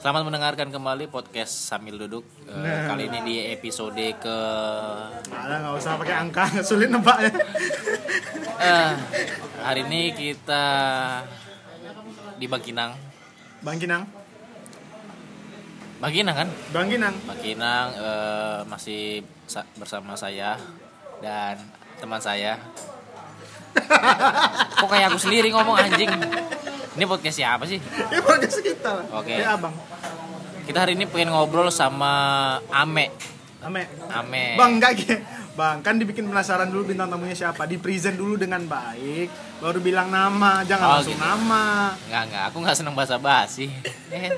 Selamat mendengarkan kembali podcast sambil duduk. Eh, Nah. Kali ini di episode ke Ada nggak usah pakai angka, sulit nebaknya. eh, hari ini kita di Bangkinang. Bang Kinang, Bangkinang kan? Bang Kinang. Bangkinang eh, masih sa- bersama saya dan teman saya. Kok kayak aku sendiri ngomong anjing? Ini podcast siapa sih? Ya podcast kita lah. Oke. Ya abang. Kita hari ini pengen ngobrol sama Ame. Ame. Ame. Bang enggak Ge. Bang, kan dibikin penasaran dulu bintang tamunya siapa. Di present dulu dengan baik, baru bilang nama, jangan Oh, langsung gitu. nama. Nggak, nggak. Aku nggak seneng bahasa basi. Eh,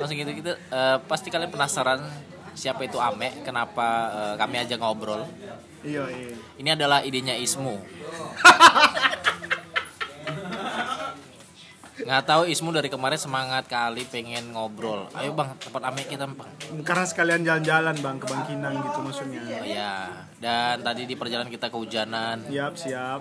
Langsung gitu gitu. Eh, pasti kalian penasaran siapa itu Ame, kenapa eh, kami aja ngobrol. Iya, iya. Ini adalah idenya Ismu. Nggak tahu Ismu dari kemarin semangat kali pengen ngobrol. Ayo bang, tempat Ame kita bang. Karena sekalian jalan-jalan Bang ke Bang Kinang gitu maksudnya. Oh, ya. Dan tadi di perjalanan kita kehujanan. Siap, siap.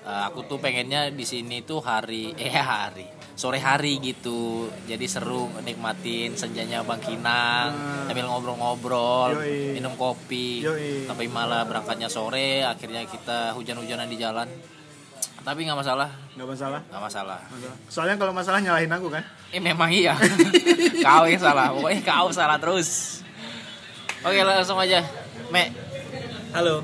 Eh, aku tuh pengennya di sini tuh hari eh hari sore hari gitu jadi seru nikmatin senjanya Bang Kinang Hmm. sambil ngobrol-ngobrol minum kopi Yoi. tapi malah berangkatnya sore akhirnya kita hujan-hujanan di jalan tapi nggak masalah Nggak masalah. nggak masalah Soalnya kalau masalah nyalahin aku kan. eh memang iya kau yang salah pokoknya kau salah terus oke langsung aja Me Halo.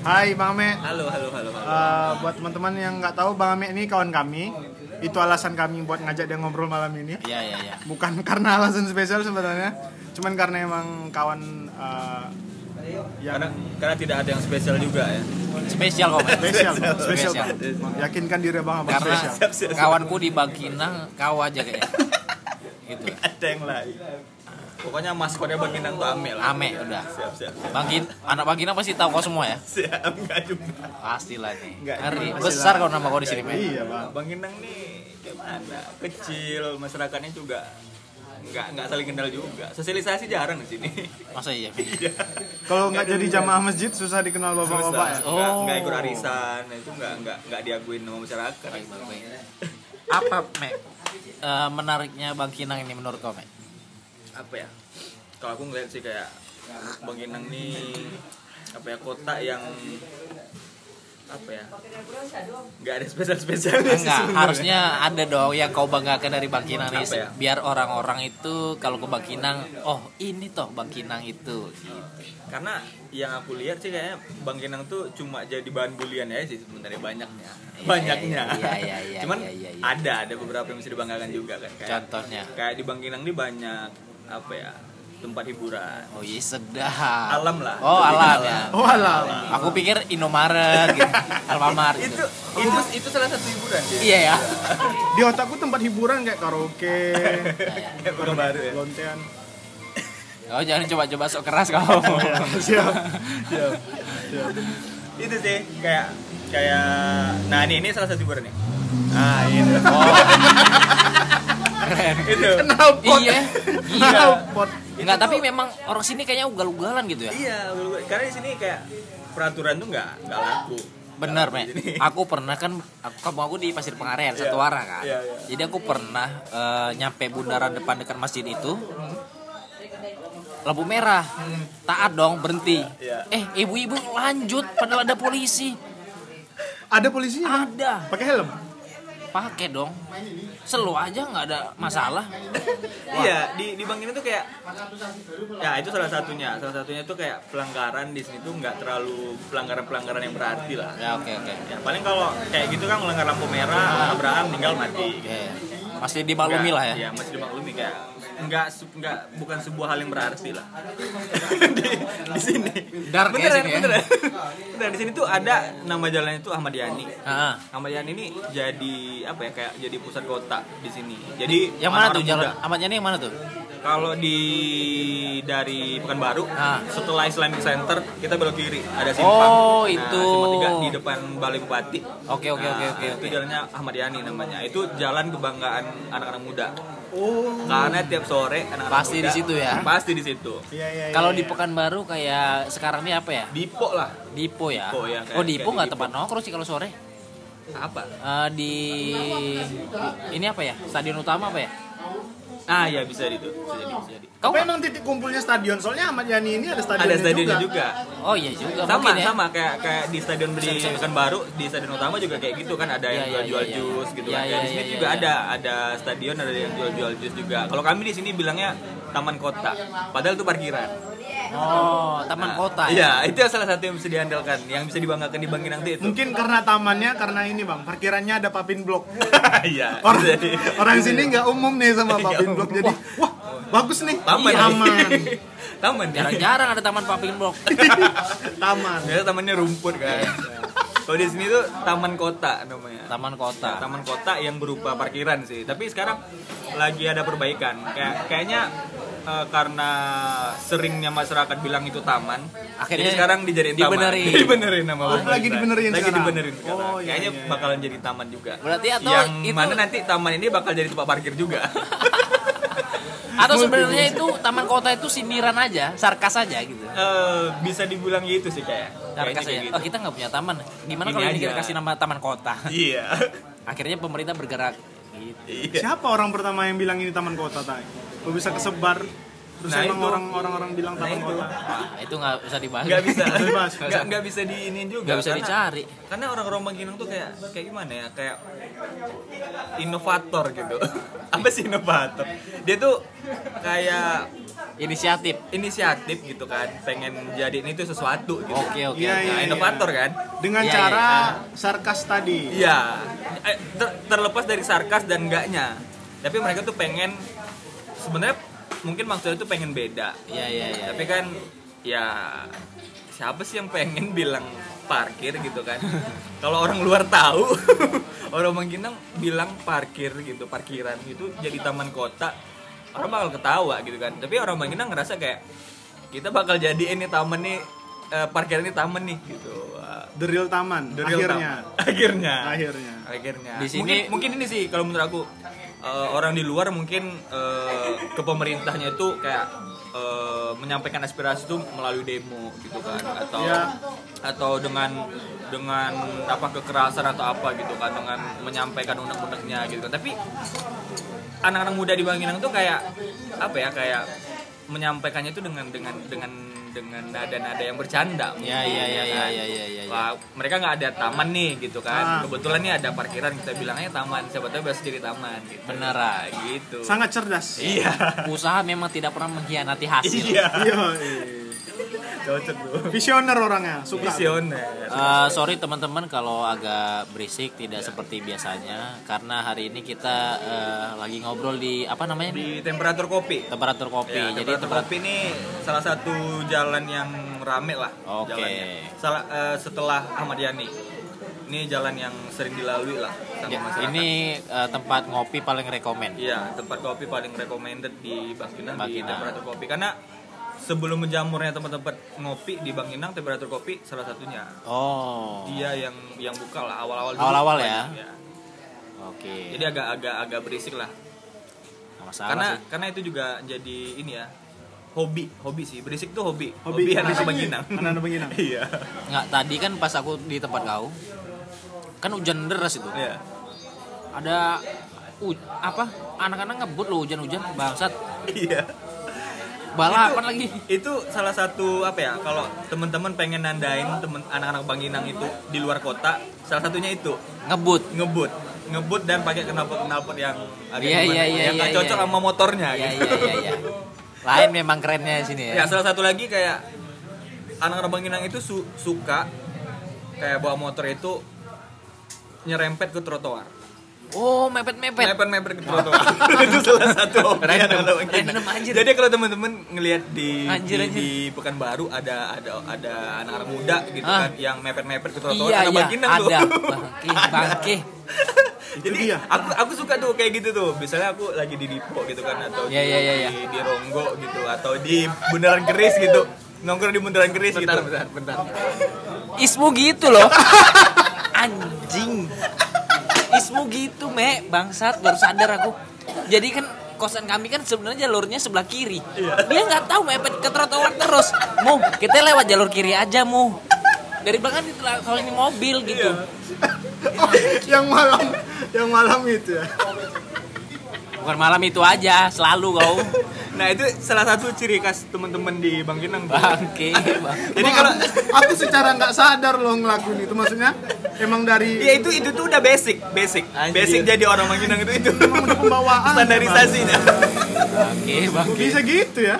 Hai Bang Ame. Halo, halo, halo, halo. Eh, buat teman-teman yang nggak tahu Bang Ame ini kawan kami. Itu alasan kami buat ngajak dia ngobrol malam ini. iya iya iya bukan karena alasan spesial sebenarnya cuman karena emang kawan uh, yang karena karena tidak ada yang spesial juga ya. spesial kok spesial spesial Spesial. Yakinkan diri bang abang karena spesial Siap, siap, siap. kawanku di Bangkinang kau aja kayaknya gitu Ada yang lain. Pokoknya maskotnya Bangkinang tuh Ame lah. ame udah Siap, siap, siap. Bangkin anak Bangkinang pasti tahu kau semua ya Siap, enggak juga. pastilah nih Nggak, ngeri pasti besar kau nama kau di sini iya bang Bangkinang nih gimana? Kecil, masyarakatnya juga nggak nggak saling kenal juga. Sosialisasi jarang di sini. masa iya kalau nggak jadi jamaah masjid susah dikenal bapak-bapak ya Oh. nggak ikut arisan, itu nggak nggak nggak diakuin sama masyarakat. Baik, baik, baik. apa me Eh, menariknya Bangkinang ini menurut kau me apa ya kalau aku ngeliat sih kayak Bangkinang nih apa ya kota yang apa ya? Nggak ada spesial spesialnya enggak harusnya ada dong yang kau banggakan dari Bangkinang nih Apa ya? biar orang-orang itu kalau ke Bangkinang oh ini toh Bangkinang itu. Gitu. karena yang aku lihat sih kayaknya Bangkinang tuh cuma jadi bahan bulian ya sih sebenarnya banyaknya. Iya, banyaknya. iya, iya, iya, cuman iya, iya, iya. ada ada beberapa yang bisa dibanggakan juga kan. Kayak contohnya? kayak di Bangkinang nih banyak apa ya tempat hiburan. Oh iya sedap. Alam lah. Oh alam. ya. Oh alah Aku pikir Indomaret gitu. Alfamart itu gitu. itu itu salah satu hiburan sih Iya ya. di otakku tempat hiburan kayak karaoke kayak baru baru ya. lontean. Oh jangan coba-coba sok keras kau. siap siap siap. Itu sih kayak kayak nah ini ini salah satu hiburan nih. Ah ini Oh. Keren. itu knalpot Iya. Iya. knalpot Enggak, tapi memang orang sini kayaknya ugal-ugalan gitu ya. iya karena di sini kayak peraturan tuh nggak nggak laku Bener, Me. Aku pernah kan aku kamu aku di Pasir Pengarean satu Iya. arah kan. Iya, iya. Jadi aku pernah eh, nyampe bundaran depan dekat masjid itu. Lampu merah. Taat dong, berhenti. Iya. Eh, ibu-ibu lanjut padahal ada polisi. ada polisinya Ada. pakai helm Pakai dong. Selo aja nggak ada masalah. iya di di bank ini tuh kayak ya itu salah satunya salah satunya tuh kayak pelanggaran di sini tuh nggak terlalu pelanggaran pelanggaran yang berarti lah Ya oke oke. ya paling kalau kayak gitu kan melanggar lampu merah Abraham tinggal mati Oke. Masih dimaklumi lah ya. Iya, masih dimaklumi kayak enggak enggak bukan sebuah hal yang berarti lah. di, di sini. Dark ya beneran, sini ya? beneran. Beneran, di sini tuh ada nama jalannya itu Ahmad Yani. Ah, Ahmad Yani ini jadi apa ya kayak jadi pusat kota di sini. Jadi yang mana tuh jalan muda. Ahmad Yani yang mana tuh? Kalau di dari Pekanbaru Ah. setelah Islamic Center kita belok kiri ada simpang. Oh, Nah, itu. simpang tiga di depan Balai Bupati. Oke oke oke Nah, oke Itu oke. jalannya Ahmad Yani namanya. Itu jalan kebanggaan anak-anak muda. oh Karena tiap sore anak-anak Pasti muda di situ ya? Pasti di situ. iya iya iya, Kalau di iya. Pekanbaru kayak sekarang ini apa ya? Dipo lah. Dipo ya. Dipo ya, kayak- oh Dipo nggak di tempat nongkrong sih kalau sore. Apa? Eh, di ini apa ya? Stadion utama apa ya? Ah ya bisa itu bisa jadi bisa jadi emang titik kumpulnya stadion? Soalnya Ahmad Yani ini ada stadionnya, ada stadionnya juga, Oh iya juga sama mungkin ya. sama kayak kayak di stadion di Pekanbaru di stadion utama juga kayak gitu kan ada yang Iya, iya, jual-jual iya, iya. jus gitu Iya, kan iya, Kayak di sini iya, juga iya. ada ada stadion ada yang jual-jual jus juga kalau kami di sini bilangnya taman kota padahal itu parkiran Oh, taman Nah, kota ya. iya itu salah satu yang bisa diandalkan yang bisa dibanggakan di Bangkinang itu. Mungkin karena tamannya karena ini bang, parkirannya ada papin blok. iya. Orang, jadi orang sini nggak umum nih sama Nggak papin blok. Jadi wah. bagus nih. Taman. Iya, taman. Taman ya? Jarang-jarang ada taman pumping block. taman. Biasa tamannya rumput kan? Kalau di sini tuh taman kota namanya. Taman kota. taman kota yang berupa parkiran sih. Tapi sekarang lagi ada perbaikan. Kayak kayaknya eh, karena seringnya masyarakat bilang itu taman Akhirnya jadi sekarang dijadiin taman dibenerin. dibenerin nama Oh, lagi dibenerin lagi sekarang. dibenerin sekarang. Oh, iya, kayaknya iya, iya. bakalan jadi taman juga Berarti atau yang itu- mana nanti taman ini bakal jadi tempat parkir juga Atau sebenarnya itu taman kota itu sindiran aja, sarkas aja gitu. Eh, bisa dibilang gitu sih kayak Sarkas aja. gitu Oh, kita nggak punya taman. Gimana Ini kalau ini kita kasih nama taman kota? iya Akhirnya pemerintah bergerak gitu. iya siapa orang pertama yang bilang ini taman kota tay Kok bisa kesebar terus Nah, emang itu. orang orang-orang bilang Nah, itu. kota Wah, itu nggak bisa dibahas. nggak bisa nggak nggak bisa diinin juga Nggak bisa karena- dicari. karena orang-orang Bangkinang tuh kayak kayak gimana ya kayak inovator gitu apa sih inovator dia tuh kayak Inisiatif. inisiatif gitu kan pengen jadiin itu sesuatu gitu Oke, oke. Nah, iya, iya. inovator kan dengan Iya, cara iya. sarkas tadi iya Eh, ter- terlepas dari sarkas dan enggaknya tapi mereka tuh pengen sebenarnya mungkin maksudnya tuh pengen beda. Iya, iya, iya. tapi kan ya siapa sih yang pengen bilang parkir gitu kan? Kalau orang luar tahu orang Bangkinang bilang parkir gitu parkiran itu jadi taman kota orang bakal ketawa gitu kan. Tapi orang Bangkinang ngerasa kayak kita bakal jadi ini taman nih eh, parkiran ini taman nih gitu. The real taman the real akhirnya. taman. akhirnya. Akhirnya. Akhirnya. Di sini- mungkin mungkin ini sih kalau menurut aku eh, orang di luar mungkin eh, ke pemerintahnya itu kayak eh, menyampaikan aspirasi itu melalui demo gitu kan. Atau Ya. atau dengan dengan apa kekerasan atau apa gitu kan. Dengan menyampaikan undang-undangnya gitu kan. Tapi anak-anak muda di Bangkinang tuh kayak apa ya kayak menyampaikannya itu dengan dengan dengan dengan nada-nada yang bercanda Iya, iya, iya, iya, kan? iya, iya, iya. Wah, mereka nggak ada taman nih gitu Ah. kan kebetulan nih ada parkiran kita bilangnya taman siapa tahu bisa jadi taman gitu Bener, Nah, gitu sangat cerdas iya Usaha memang tidak pernah mengkhianati hasil. iya iya cocok tuh visioner orangnya suka visioner Eh, sorry teman-teman kalau agak berisik tidak seperti biasanya karena hari ini kita eh, lagi ngobrol di apa namanya di temperatur kopi temperatur kopi. Ya, Jadi temperatur tempat kopi ini salah satu jalan yang rame lah Oke. jalannya. Salah eh, setelah Ahmad Yani. Ini jalan yang sering dilalui lah sama Ya, masyarakat. ini eh, tempat ngopi paling rekomen. Iya, tempat kopi paling recommended di Bangkinang, di Bangkinang. temperatur kopi karena sebelum menjamurnya tempat-tempat ngopi di Bangkinang temperatur kopi salah satunya. Oh. Dia yang yang buka lah awal-awal dulu Awal-awal banyak, ya? Oke. Jadi agak agak agak berisik lah. Masalah karena sih. karena itu juga jadi ini ya hobi hobi sih berisik tuh hobi Hobi. anak Bangkinang Anak-anak Bangkinang. iya Nggak tadi kan pas aku di tempat kau kan hujan deras itu. iya Ada u- apa anak-anak ngebut loh hujan-hujan bangsat iya balapan lagi. Itu salah satu apa ya kalau teman-teman pengen nandain temen anak-anak Bangkinang itu di luar kota salah satunya itu. Ngebut. Ngebut. Ngebut dan pakai knalpot knalpot yang agak gimana, iya, iya, yang nggak iya, cocok iya. sama motornya ya gitu. iya iya iya. Lain memang kerennya di sini ya. Ya salah satu lagi kayak anak-anak Bangkinang itu su- suka kayak bawa motor itu nyerempet ke trotoar oh mepet mepet mepet mepet ke trotoar itu salah satu Random, anjir. jadi kalau teman-teman ngelihat di Anjir, di, anjir. di Pekanbaru ada ada ada anak-anak muda gitu Ah. kan yang mepet mepet ke trotoar iya anak iya. Bangkinang tuh. Ada. bangke bangke jadi dia. aku aku suka tuh kayak gitu tuh. Misalnya aku lagi di Dipo gitu kan atau Iya, di, iya, iya, iya. di di Ronggo gitu atau di Bundaran Keris gitu. Nongkrong di Bundaran Keris gitu. bentar bentar. Ismu gitu loh. Anjing ismu gitu me. Bangsat baru sadar aku. Jadi kan kosan kami kan sebenarnya jalurnya sebelah kiri. Dia nggak tahu mepet ke trotoar terus. Mu kita lewat jalur kiri aja mu. Dari belakang kalau ini mobil gitu. Yang malam yang malam itu ya. Bukan malam itu aja, selalu kau. Nah itu salah satu ciri khas teman-teman di Bangkinang. tuh. Bangke, bang. Jadi Bang, kalau aku, secara nggak sadar loh ngelakuin itu maksudnya emang dari ya itu itu tuh udah basic, basic, Anjir. basic jadi orang Bangkinang itu itu emang udah pembawaan standarisasinya. Bangke, bangke. bisa gitu ya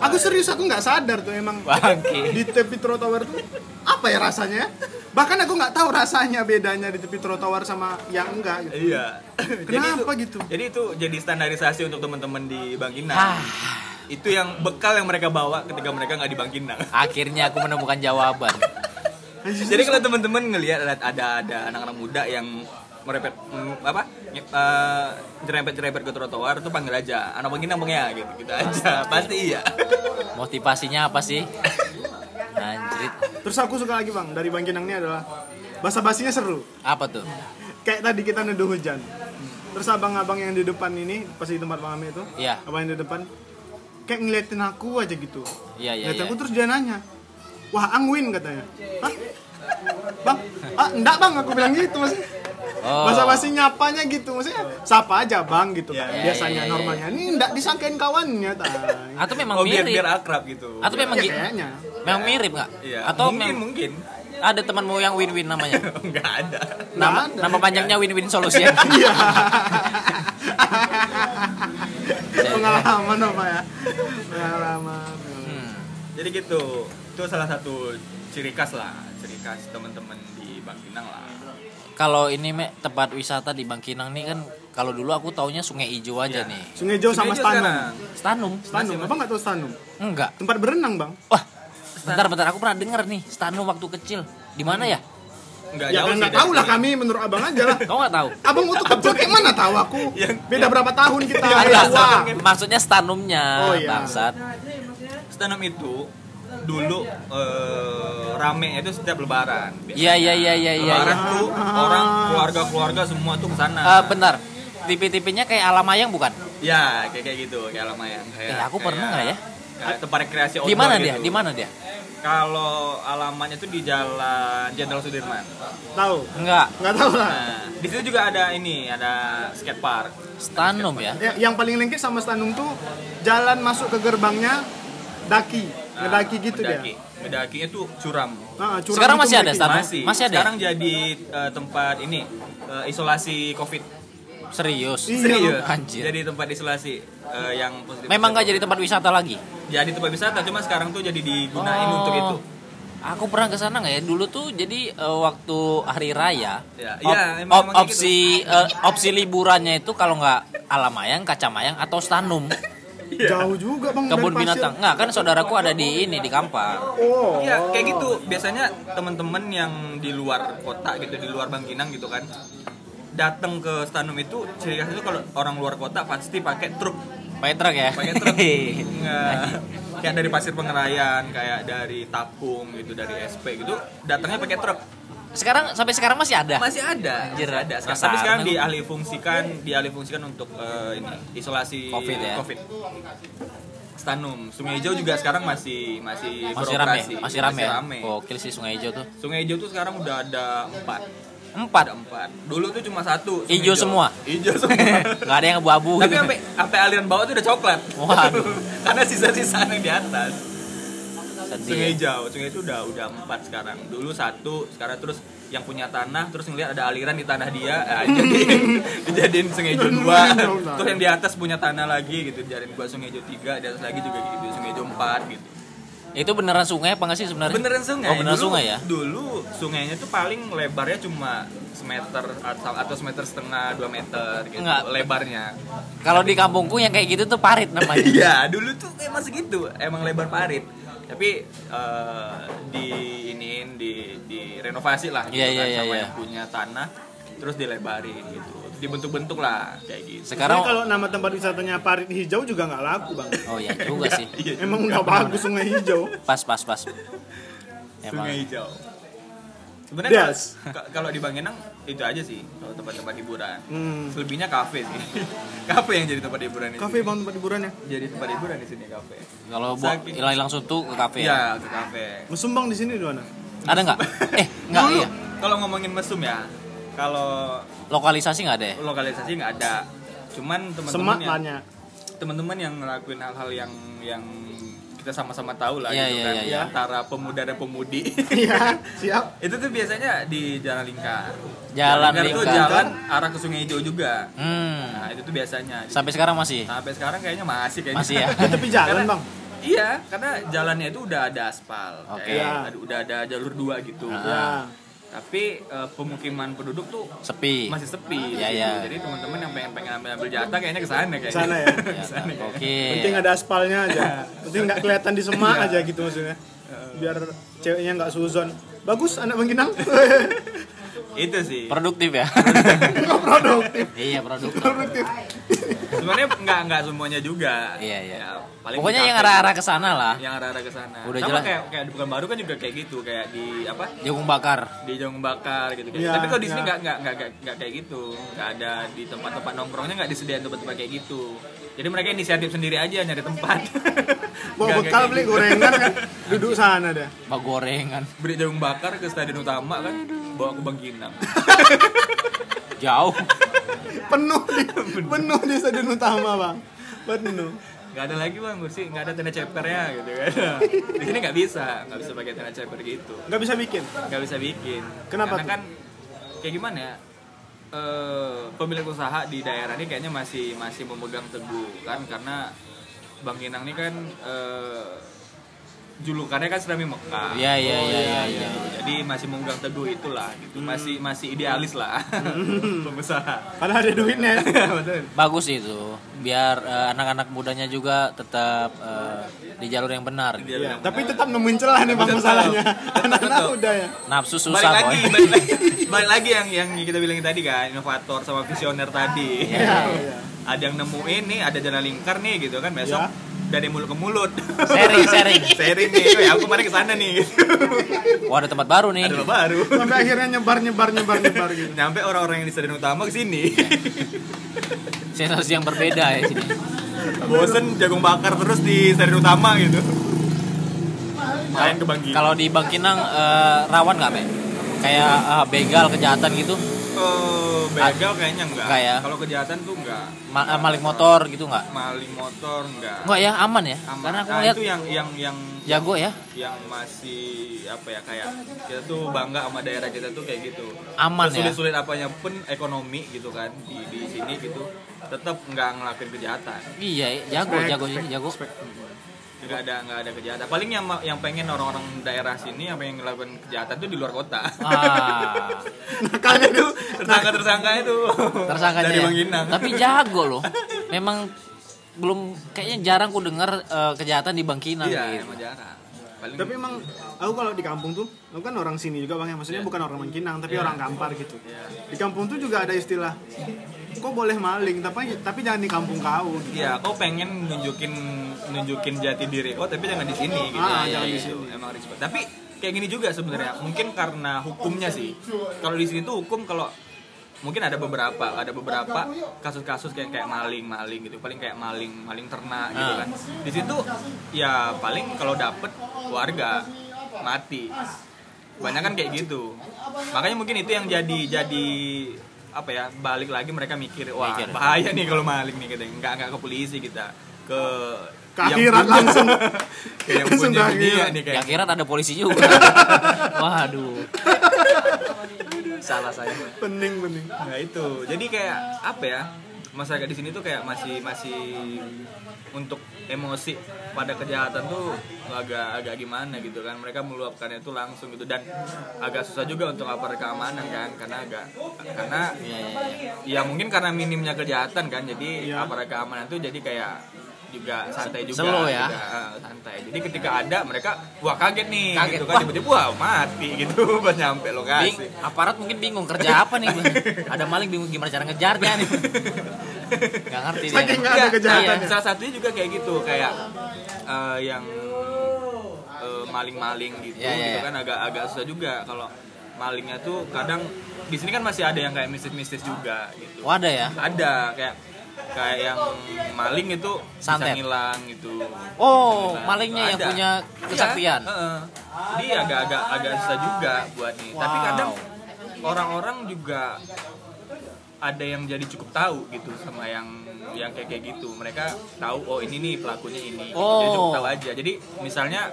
aku serius aku nggak sadar tuh emang Bangke. di tepi trotoar tuh apa ya rasanya bahkan aku nggak tahu rasanya bedanya di tepi trotoar sama yang enggak gitu. Iya. Kenapa jadi itu, gitu? Jadi itu jadi standarisasi untuk teman-teman di Bangkinang. Ah, Itu yang bekal yang mereka bawa ketika mereka nggak di Bangkinang. akhirnya aku menemukan jawaban. Jadi kalau teman-teman ngelihat ada, ada anak-anak muda yang merepet mm, apa nye- eh, jerempet-jerempet ke trotoar tuh panggil aja anak Bangkinang bang ya gitu gitu aja pasti iya Motivasinya apa sih? Anjrit. terus aku suka lagi bang dari Bangkinang ini adalah bahasa basinya seru Apa tuh? kayak tadi kita nuduh hujan terus abang-abang yang di depan ini pas di tempat Bang Ame itu Iya. abang yang di depan kayak ngeliatin aku aja gitu Iya, iya, Ngeliatin iya. aku terus dia nanya wah angwin katanya Hah? bang ah enggak bang aku bilang gitu maksudnya Oh. bahasa basi nyapanya gitu maksudnya sapa aja bang gitu kan Iya, biasanya iya, iya, normalnya ini enggak disangkain kawannya tay. Atau memang oh biar mirip? biar akrab gitu Atau memang Ya, gi- kayaknya memang mirip nggak? iya Atau mungkin mem- mungkin ada temanmu yang win-win namanya? nggak ada Nama, ada. nama panjangnya win-win solution. iya pengalaman apa ya pengalaman Hmm. jadi gitu itu salah satu ciri khas lah ciri khas teman-teman di Bangkinang lah Kalau ini me, tempat wisata di Bangkinang nih kan kalau dulu aku taunya Sungai Ijo aja Iya. nih. Sungai Jauh sama Stanum. Stanum. Stanum apa nggak tahu Stanum Enggak. tempat berenang bang Wah, bentar bentar aku pernah denger nih Stanum waktu kecil. Di mana ya? nggak ya jauh sih nggak dari tahu lah kami menurut abang aja lah Kau nggak tahu? abang waktu kecil kayak mana tahu aku Yang- beda berapa tahun kita Yang ya, kan. Maksudnya stanumnya, Oh, iya. bangsat. Stanum itu dulu eh, rame itu setiap lebaran Iya iya iya iya iya. lebaran iya. tuh orang keluarga-keluarga semua tuh ke sana Eh, bentar. Tipe-tipenya kayak Alamayang bukan? ya kayak kayak gitu kayak Alamayang kayak Eh, aku pernah nggak ya? kayak tempat rekreasi Di mana gitu. dia? Di mana dia? kalau alamannya tuh di jalan Jenderal Sudirman tahu Enggak. nggak tahu lah nah di situ juga ada ini ada skate park Stanum ya. ya, yang paling lengket sama Stanum tuh jalan masuk ke gerbangnya daki ngedaki gitu ngedaki. dia Ngedakinya tuh curam Nah, curang Sekarang gitu masih ada masih Masih ada? sekarang jadi eh, tempat ini eh, isolasi covid Serius. Iya. serius Anjir. jadi tempat isolasi eh, yang positif Memang nggak jadi tempat wisata lagi? jadi tempat wisata cuma sekarang tuh jadi digunain Oh. untuk itu Aku pernah ke sana nggak ya? Dulu tuh jadi eh, waktu hari raya, Ya, op- iya, emang- op- emang kayak opsi eh, opsi liburannya itu kalau nggak Alamayang, Kacamayang atau Stanum, jauh juga bang kebun binatang. Nggak kan saudaraku ada di ini di Kampar. oh Iya, kayak gitu. Biasanya teman-teman yang di luar kota gitu, di luar Bangkinang gitu kan, datang ke Stanum itu ciri khasnya itu kalau orang luar kota pasti pakai truk, Pakai truk ya? pakai truk. Nggak, kayak dari Pasir Pengerayan, kayak dari Tapung gitu, dari SP gitu, datangnya pakai truk. Sekarang sampai sekarang masih ada. Masih ada, Anjir, masih ada. Sekarang, tapi sekarang dialih fungsikan, dialih fungsikan untuk eh, ini isolasi Covid ya? COVID. Stanum, Sungai Hijau juga sekarang masih masih Masih rame, masih rame. ya? rame. Gokil sih Sungai Hijau tuh. Sungai Hijau tuh sekarang udah ada empat. Empat. Ada empat. Dulu tuh cuma satu. Hijau semua? Hijau semua. Nggak ada yang abu-abu. Tapi gitu. sampai sampai aliran bawah tuh udah coklat. Waduh. Karena sisa-sisa yang di atas. Sedih. Sungai Hijau, Sungai itu udah udah empat sekarang. Dulu satu, sekarang terus yang punya tanah terus ngeliat ada aliran di tanah dia, ah, dijadiin dijadiin Sungai Hijau dua. terus yang di atas punya tanah lagi gitu, dijadiin gua Sungai Hijau tiga, di atas lagi juga gitu, Sungai Hijau empat gitu. Itu beneran sungai apa nggak sih sebenarnya? Beneran sungai. Oh beneran Dulu- sungai ya? Dulu sungainya tuh paling lebarnya cuma semeter atau, atau semeter setengah dua meter gitu Enggak. lebarnya. Kalau di kampungku yang kayak gitu tuh parit namanya. Iya, dulu tuh emang segitu, emang lebar parit. Tapi eh, di iniin di di renovasi lah gitu iya, kan iya, sama iya. yang punya tanah terus dilebarin gitu. Dibentuk-bentuk lah kayak gitu. Sekarang kalau nama tempat wisatanya Parit Hijau juga nggak laku bang Oh iya juga sih. Iya, emang udah bagus Sungai Hijau Pas pas pas. Emang. Sungai Hijau. Sebenarnya Yes. kalau- ka- kalau di Bangkinang itu aja sih kalau tempat-tempat hiburan. Hmm. Selebihnya kafe sih. kafe yang jadi tempat hiburan kafe bang tempat hiburannya Jadi tempat hiburan di sini kafe. Kalau buat hilang-hilang suntuk ke kafe ya. Iya, ke kafe. mesum bang di sini di mana Ada nggak? Eh nggak iya. Kalau ngomongin mesum ya, kalau Lokalisasi nggak ada ya? lokalisasi nggak ada. cuman teman-teman yang teman-teman yang ngelakuin hal-hal yang yang kita sama-sama tahu lah Iya, gitu iya, kan di iya. antara pemuda dan pemudi iya siap itu tuh biasanya di jalan lingkar Jalan tuh Lingkar. jalan arah ke Sungai Hijau juga Hmm. nah itu tuh biasanya Sampai sekarang masih? sampai sekarang kayaknya masih kayaknya Masih ya? Di tepi jalan Karena- bang iya karena jalannya itu udah ada aspal Oke. kayak Iya. ada- udah ada jalur dua gitu Ah. ya tapi eh, pemukiman penduduk tuh Sepi. masih sepi Iya, gitu. iya. jadi teman-teman yang pengen pengen ambil ambil jatah kayaknya ke sana kayaknya Sana ya? Ke sana kayaknya. Oke. penting ada aspalnya aja penting nggak kelihatan di semak aja gitu maksudnya biar ceweknya nggak suzon bagus anak bangkinang itu sih Produktif ya? nggak produktif iya, produktif. produktif sebenarnya nggak nggak semuanya juga Iya, iya. Ya, paling Pokoknya yang kafe. arah-arah ke sana lah. yang arah-arah ke sana Udah sama jelas. kayak kayak di bukan baru kan juga kayak gitu kayak di apa Jagung bakar. di jagung bakar gitu, gitu. Iya, tapi kalau di sini iya. nggak nggak nggak nggak- nggak kayak gitu nggak ada di tempat-tempat nongkrongnya nggak disediain tempat-tempat kayak gitu jadi mereka inisiatif sendiri aja nyari tempat bawa bekal kayak beli gitu. gorengan kan duduk sana deh Bak gorengan. beli jagung bakar ke stadion utama kan bawa ke Bangkinang Jauh. Penuh di penuh. di stadion utama bang. Penuh. Nggak ada lagi bang kursi nggak ada tenda cepernya gitu kan. Di sini nggak bisa. Nggak bisa pakai tenda ceper gitu. Nggak bisa bikin? Nggak bisa bikin. Kenapa karena kan kayak gimana ya eh pemilik usaha di daerah ini kayaknya masih masih memegang teguh kan? Karena Bang Kinang ini kan eh, julukannya kan Serami Mekah. Iya, iya, iya, iya, iya. jadi masih memegang teguh itulah. Gitu. Masih masih idealis lah. Pengusaha. Padahal ada duitnya. Bagus itu. Biar eh, anak-anak mudanya juga tetap eh, di jalur yang benar. Iya, bilang, tapi tetap nemuin celah nih bang masalahnya. anak-anak udah ya. Nafsu balik susah, lagi boy. balik lagi. Balik lagi yang yang kita bilangin tadi kan inovator sama visioner tadi. Iya, iya. ada yang nemuin nih ada jalan lingkar nih gitu kan. Besok Ya. Dari mulut ke mulut Sharing, sharing. sharing nih oh, ya aku kemarin ke sana nih gitu Wah, ada tempat baru nih. ada lo baru sampai akhirnya nyebar nyebar nyebar nyebar gitu nyampe orang-orang yang di stadion utama ke sini Sensasi yang berbeda ya sini. bosen jagung bakar terus di stadion utama gitu main ke Bangki Kalau di Bangkinang eh, rawan nggak, Be? Kayak eh, begal kejahatan gitu? Oh, begal kayaknya enggak Enggak ya? kalau kejahatan tuh enggak Ma- eh, maling motor gitu nggak? maling motor enggak Enggak ya, aman ya? Aman. Karena aku Nah, lihat itu yang yang yang jago ya. yang masih apa ya kayak kita tuh bangga sama daerah kita tuh kayak gitu Aman ya? sulit-sulit apanya pun ekonomi gitu kan di di sini gitu tetap nggak ngelakuin kejahatan Iya, jago, Spek, jago spek, ini, jago. Nggak ada nggak ada kejahatan paling yang yang pengen orang-orang daerah sini yang pengen ngelakuin kejahatan tuh di luar kota Ah, nakalnya tuh tersangka tersangka itu tersangkanya. dari ya. Bangkinang Tapi jago loh. Memang belum kayaknya jarang ku dengar eh, kejahatan di Bangkinang iya gitu. emang jarang paling tapi emang aku kalau di kampung tuh aku kan orang sini juga bang ya maksudnya Iya. bukan orang Bangkinang tapi Iya. orang Kampar gitu Iya. di kampung tuh juga ada istilah kok boleh maling tapi tapi jangan di kampung kau gitu. Iya, kau pengen nunjukin nunjukin jati diri kau, tapi jangan di sini gitu. Ah, Iya, jangan di iya, sini. Emang respect. Tapi kayak gini juga sebenarnya. Mungkin karena hukumnya sih. Kalau di sini tuh hukum kalau mungkin ada beberapa, ada beberapa kasus-kasus kayak kayak maling, maling gitu. Paling kayak maling, maling ternak gitu Ah. kan. Di situ ya paling kalau dapet warga mati. Banyak kan kayak gitu. Makanya mungkin itu yang jadi jadi apa ya balik lagi mereka mikir wah Mikir. bahaya nih kalau maling nih kita nggak nggak ke polisi kita ke Ke yang akhirat langsung. ke yang Langsung punya dunia nih kayak akhirat ada polisi juga. Waduh. Salah saya. pening pening nah itu jadi kayak apa ya masyarakat di sini tuh kayak masih masih untuk emosi pada kejahatan tuh agak agak gimana gitu kan mereka meluapkannya itu langsung gitu dan agak susah juga untuk aparat keamanan kan karena agak karena Iya, iya, iya. ya mungkin karena minimnya kejahatan kan jadi Iya. aparat keamanan tuh jadi kayak juga santai juga Slow ya? juga, eh, santai jadi ketika ada mereka wah kaget nih Kaget. gitu kan tiba-tiba wah mati gitu pas nyampe Bing, lokasi aparat mungkin bingung kerja apa nih. Ada maling bingung gimana cara ngejarnya nih. Gak ngerti dia. Saking nggak ada kejahatan iya, salah satunya juga kayak gitu kayak eh, yang eh, maling-maling gitu Iya, iya, gitu iya. kan agak agak susah juga kalau malingnya tuh kadang di sini kan masih ada yang kayak mistis-mistis juga gitu Oh, ada ya? ada kayak kayak yang maling itu Santet. bisa ngilang gitu Oh, Nah, malingnya yang ada. punya Iya, kesaktian. heeh. Jadi agak-agak agak susah juga buat nih. Tapi Wow. kadang orang-orang juga ada yang jadi cukup tahu gitu sama yang yang kayak kayak gitu mereka tahu oh ini nih pelakunya ini Oh. jadi cukup tahu aja jadi misalnya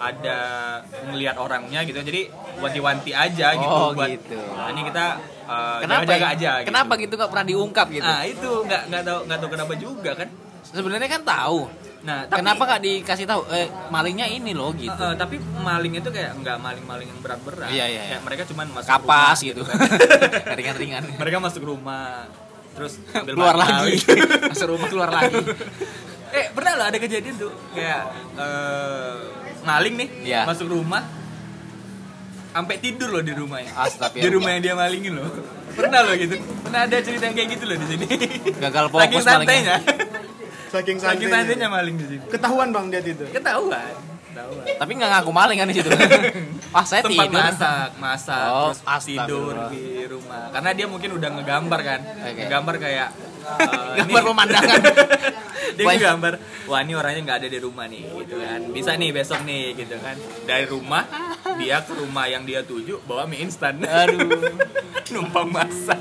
ada ngelihat orangnya gitu jadi wanti-wanti aja gitu Oh, buat gitu. "Nah, ini kita uh, Kenapa jaga-jaga ya? aja Kenapa gitu. gitu nggak pernah diungkap gitu? Nah itu nggak nggak tahu nggak tahu kenapa juga kan. Sebenarnya kan tahu. Nah tapi, Kenapa nggak dikasih tahu? Eh, malingnya ini loh gitu. Eh, eh, tapi maling itu kayak nggak maling-maling yang berat-berat. Iya, iya, Kayak iya. mereka cuman masuk Kapas rumah gitu. kan. Ringan-ringan. mereka masuk rumah terus ambil keluar lagi. Masuk rumah keluar lagi. eh pernah loh ada kejadian tuh kayak eh, maling nih Iya. masuk rumah sampai tidur loh di rumahnya. Astagfirullah. Di rumah yang dia malingin loh. Pernah loh gitu. Pernah ada cerita yang kayak gitu loh di sini. Gagal fokus Saking santainya. Saking Saking santainya santainya. maling di sini. Ketahuan bang dia itu. Ketahuan. Ketahuan. Tapi nggak ngaku maling kan di situ. Ah, saya tempat tidur. masak, masak, Oh, terus tidur astagfirullah. di rumah. Karena dia mungkin udah ngegambar kan, Oke. ngegambar kayak eh, Gambar ini- pemandangan. Dia Banyak. ngegambar, wah ini orangnya nggak ada di rumah nih, gitu kan. Bisa nih besok nih, gitu kan. Dari rumah dia ke rumah yang dia tuju bawa mie instan, Aduh. numpang masak.